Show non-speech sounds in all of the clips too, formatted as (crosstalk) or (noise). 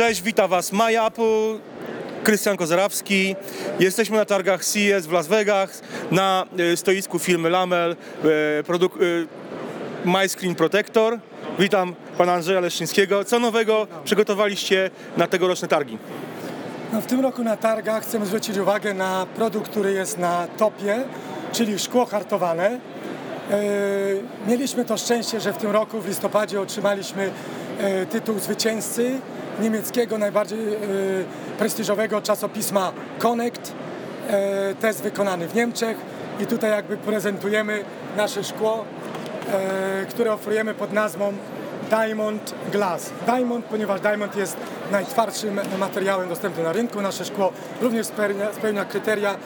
Cześć, witam Was Maja Apple, Krystian Kozarawski. Jesteśmy na targach CES w Las Vegas na e, stoisku firmy Lamel, e, produk- e, My Screen Protector. Witam Pana Andrzeja Leszczyńskiego. Co nowego przygotowaliście na tegoroczne targi? No, w tym roku na targach chcemy zwrócić uwagę na produkt, który jest na topie, czyli szkło hartowane. Mieliśmy to szczęście, że w tym roku w listopadzie otrzymaliśmy tytuł zwycięzcy niemieckiego najbardziej e, prestiżowego czasopisma Connect. E, Test wykonany w Niemczech i tutaj jakby prezentujemy nasze szkło, e, które oferujemy pod nazwą Diamond Glass. Diamond, ponieważ diamond jest najtwardszym materiałem dostępnym na rynku. Nasze szkło również spełnia, spełnia kryteria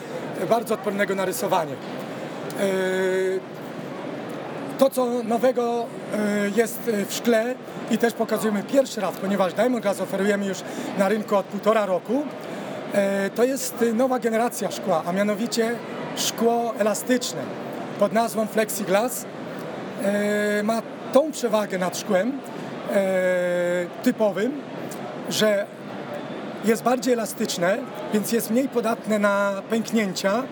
bardzo odpornego na rysowanie. To, co nowego e, jest e, w szkle i też pokazujemy pierwszy raz, ponieważ Diamond Glass oferujemy już na rynku od półtora roku, e, to jest nowa generacja szkła, a mianowicie szkło elastyczne pod nazwą Flexiglass. Ma tą przewagę nad szkłem typowym, że jest bardziej elastyczne, więc jest mniej podatne na pęknięcia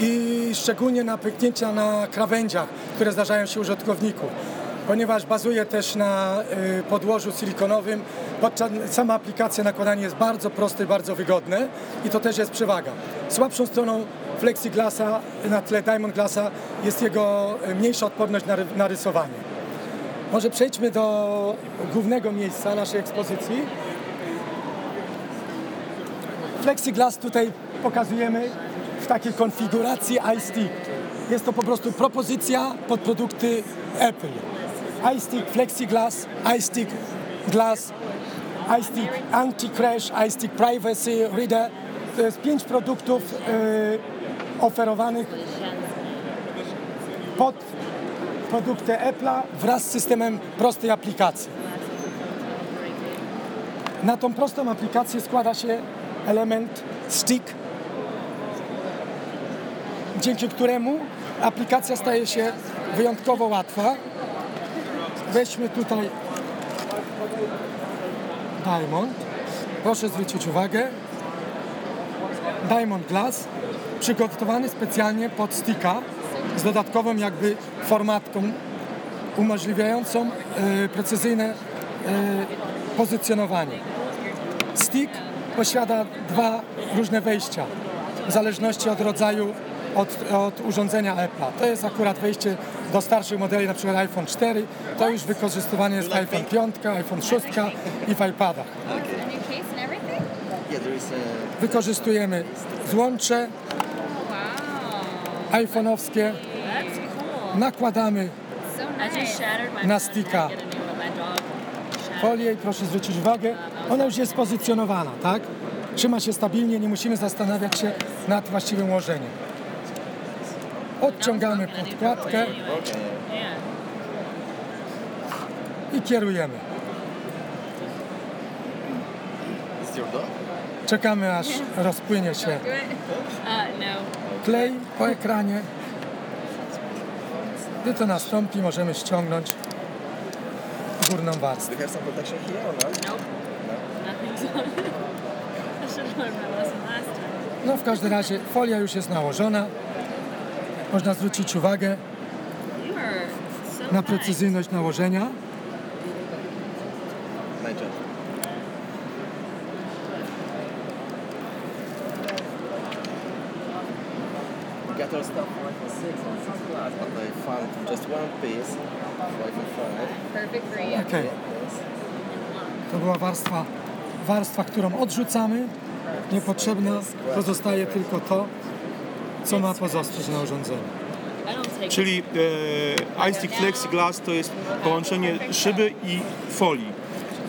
i szczególnie na pęknięcia na krawędziach, które zdarzają się użytkowników. Ponieważ bazuje też na y, podłożu silikonowym, podczas, sama aplikacja nakładanie jest bardzo proste bardzo wygodne i to też jest przewaga. Słabszą stroną Flexiglassa na tle Diamond Glassa jest jego y, mniejsza odporność na, na rysowanie. Może przejdźmy do głównego miejsca naszej ekspozycji. Flexiglass tutaj pokazujemy takiej konfiguracji iStick. Jest to po prostu propozycja pod produkty Apple. iStick Flexiglass, iStick Glass, iStick Anti-Crash, iStick Privacy Reader. To jest pięć produktów e, oferowanych pod produkty Apple'a wraz z systemem prostej aplikacji. Na tą prostą aplikację składa się element stick, dzięki któremu aplikacja staje się wyjątkowo łatwa. Weźmy tutaj Diamond. Proszę zwrócić uwagę. Diamond Glass przygotowany specjalnie pod sticka z dodatkową jakby formatką umożliwiającą e, precyzyjne e, pozycjonowanie. Stick posiada dwa różne wejścia w zależności od rodzaju, od, od urządzenia Apple'a. To jest akurat wejście do starszych modeli, na przykład iPhone 4. To już wykorzystywane jest iPhone 5, iPhone 6 i w iPadach. Wykorzystujemy złącze Wow. iPhone'owskie, nakładamy Na phone sticka. trying to get a new one. My dog shattered. folię i proszę zwrócić uwagę, ona już jest pozycjonowana, tak? Trzyma się stabilnie, nie musimy zastanawiać się nad właściwym ułożeniem. Odciągamy podkładkę i kierujemy. Czekamy aż rozpłynie się klej po ekranie. Gdy to nastąpi, możemy ściągnąć górną warstwę. Time. (laughs) No w każdym razie folia już jest nałożona. Można zwrócić uwagę na precyzyjność nałożenia. Nice job. We got our stuff for iPhone 6 and 6 Plus, but I found just one piece for iPhone 5. Perfect for you. Okej, Yes. to była warstwa, warstwa, którą odrzucamy. Niepotrzebna pozostaje tylko to, co ma pozostać na urządzeniu. Czyli e, iStick Flexiglass to jest połączenie szyby i folii.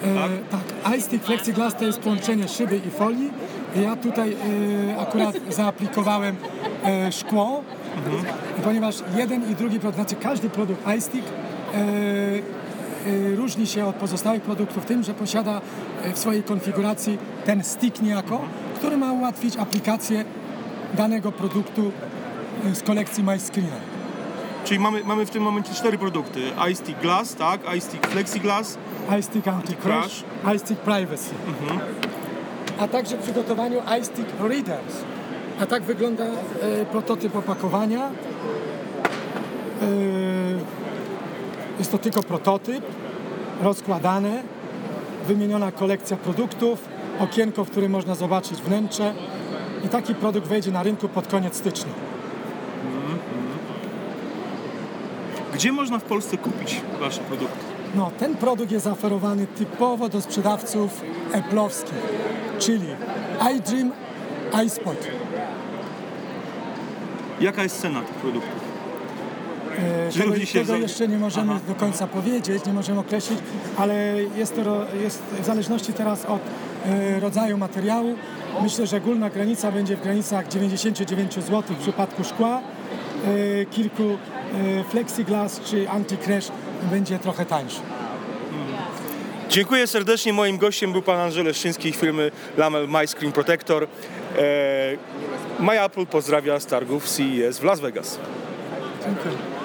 E, tak, iStick Flexiglass to jest połączenie szyby i folii. Ja tutaj e, akurat zaaplikowałem e, szkło, ponieważ jeden i drugi produkt, znaczy każdy produkt iStick e, e, różni się od pozostałych produktów tym, że posiada e, w swojej konfiguracji ten stick niejako, który ma ułatwić aplikację danego produktu e, z kolekcji MyScreena. Czyli mamy, mamy w tym momencie cztery produkty. iStick Glass, tak? iStick Flexiglass. iStick Anti-Crash, Privacy. A także w przygotowaniu iStick Readers. A tak wygląda e, prototyp opakowania. E, jest to tylko prototyp, rozkładane, wymieniona kolekcja produktów, okienko, w którym można zobaczyć wnętrze i taki produkt wejdzie na rynku pod koniec stycznia. Gdzie można w Polsce kupić wasze produkty? No, ten produkt jest zaoferowany typowo do sprzedawców Apple'owskich, czyli iDream, iSpot. Jaka jest cena tych produktów? E, Tego, tego jeszcze nie możemy Aha. do końca powiedzieć, nie możemy określić, ale jest to jest w zależności teraz od e, rodzaju materiału. Myślę, że górna granica będzie w granicach 99 zł w przypadku szkła. E, Kilku e, Flexiglass czy Anti-Crash będzie trochę tańszy. Dziękuję serdecznie. Moim gościem był pan Andrzej Leszczyński z firmy Lamel My Screen Protector. E, My Apple pozdrawia z targów CES w Las Vegas. Dziękuję.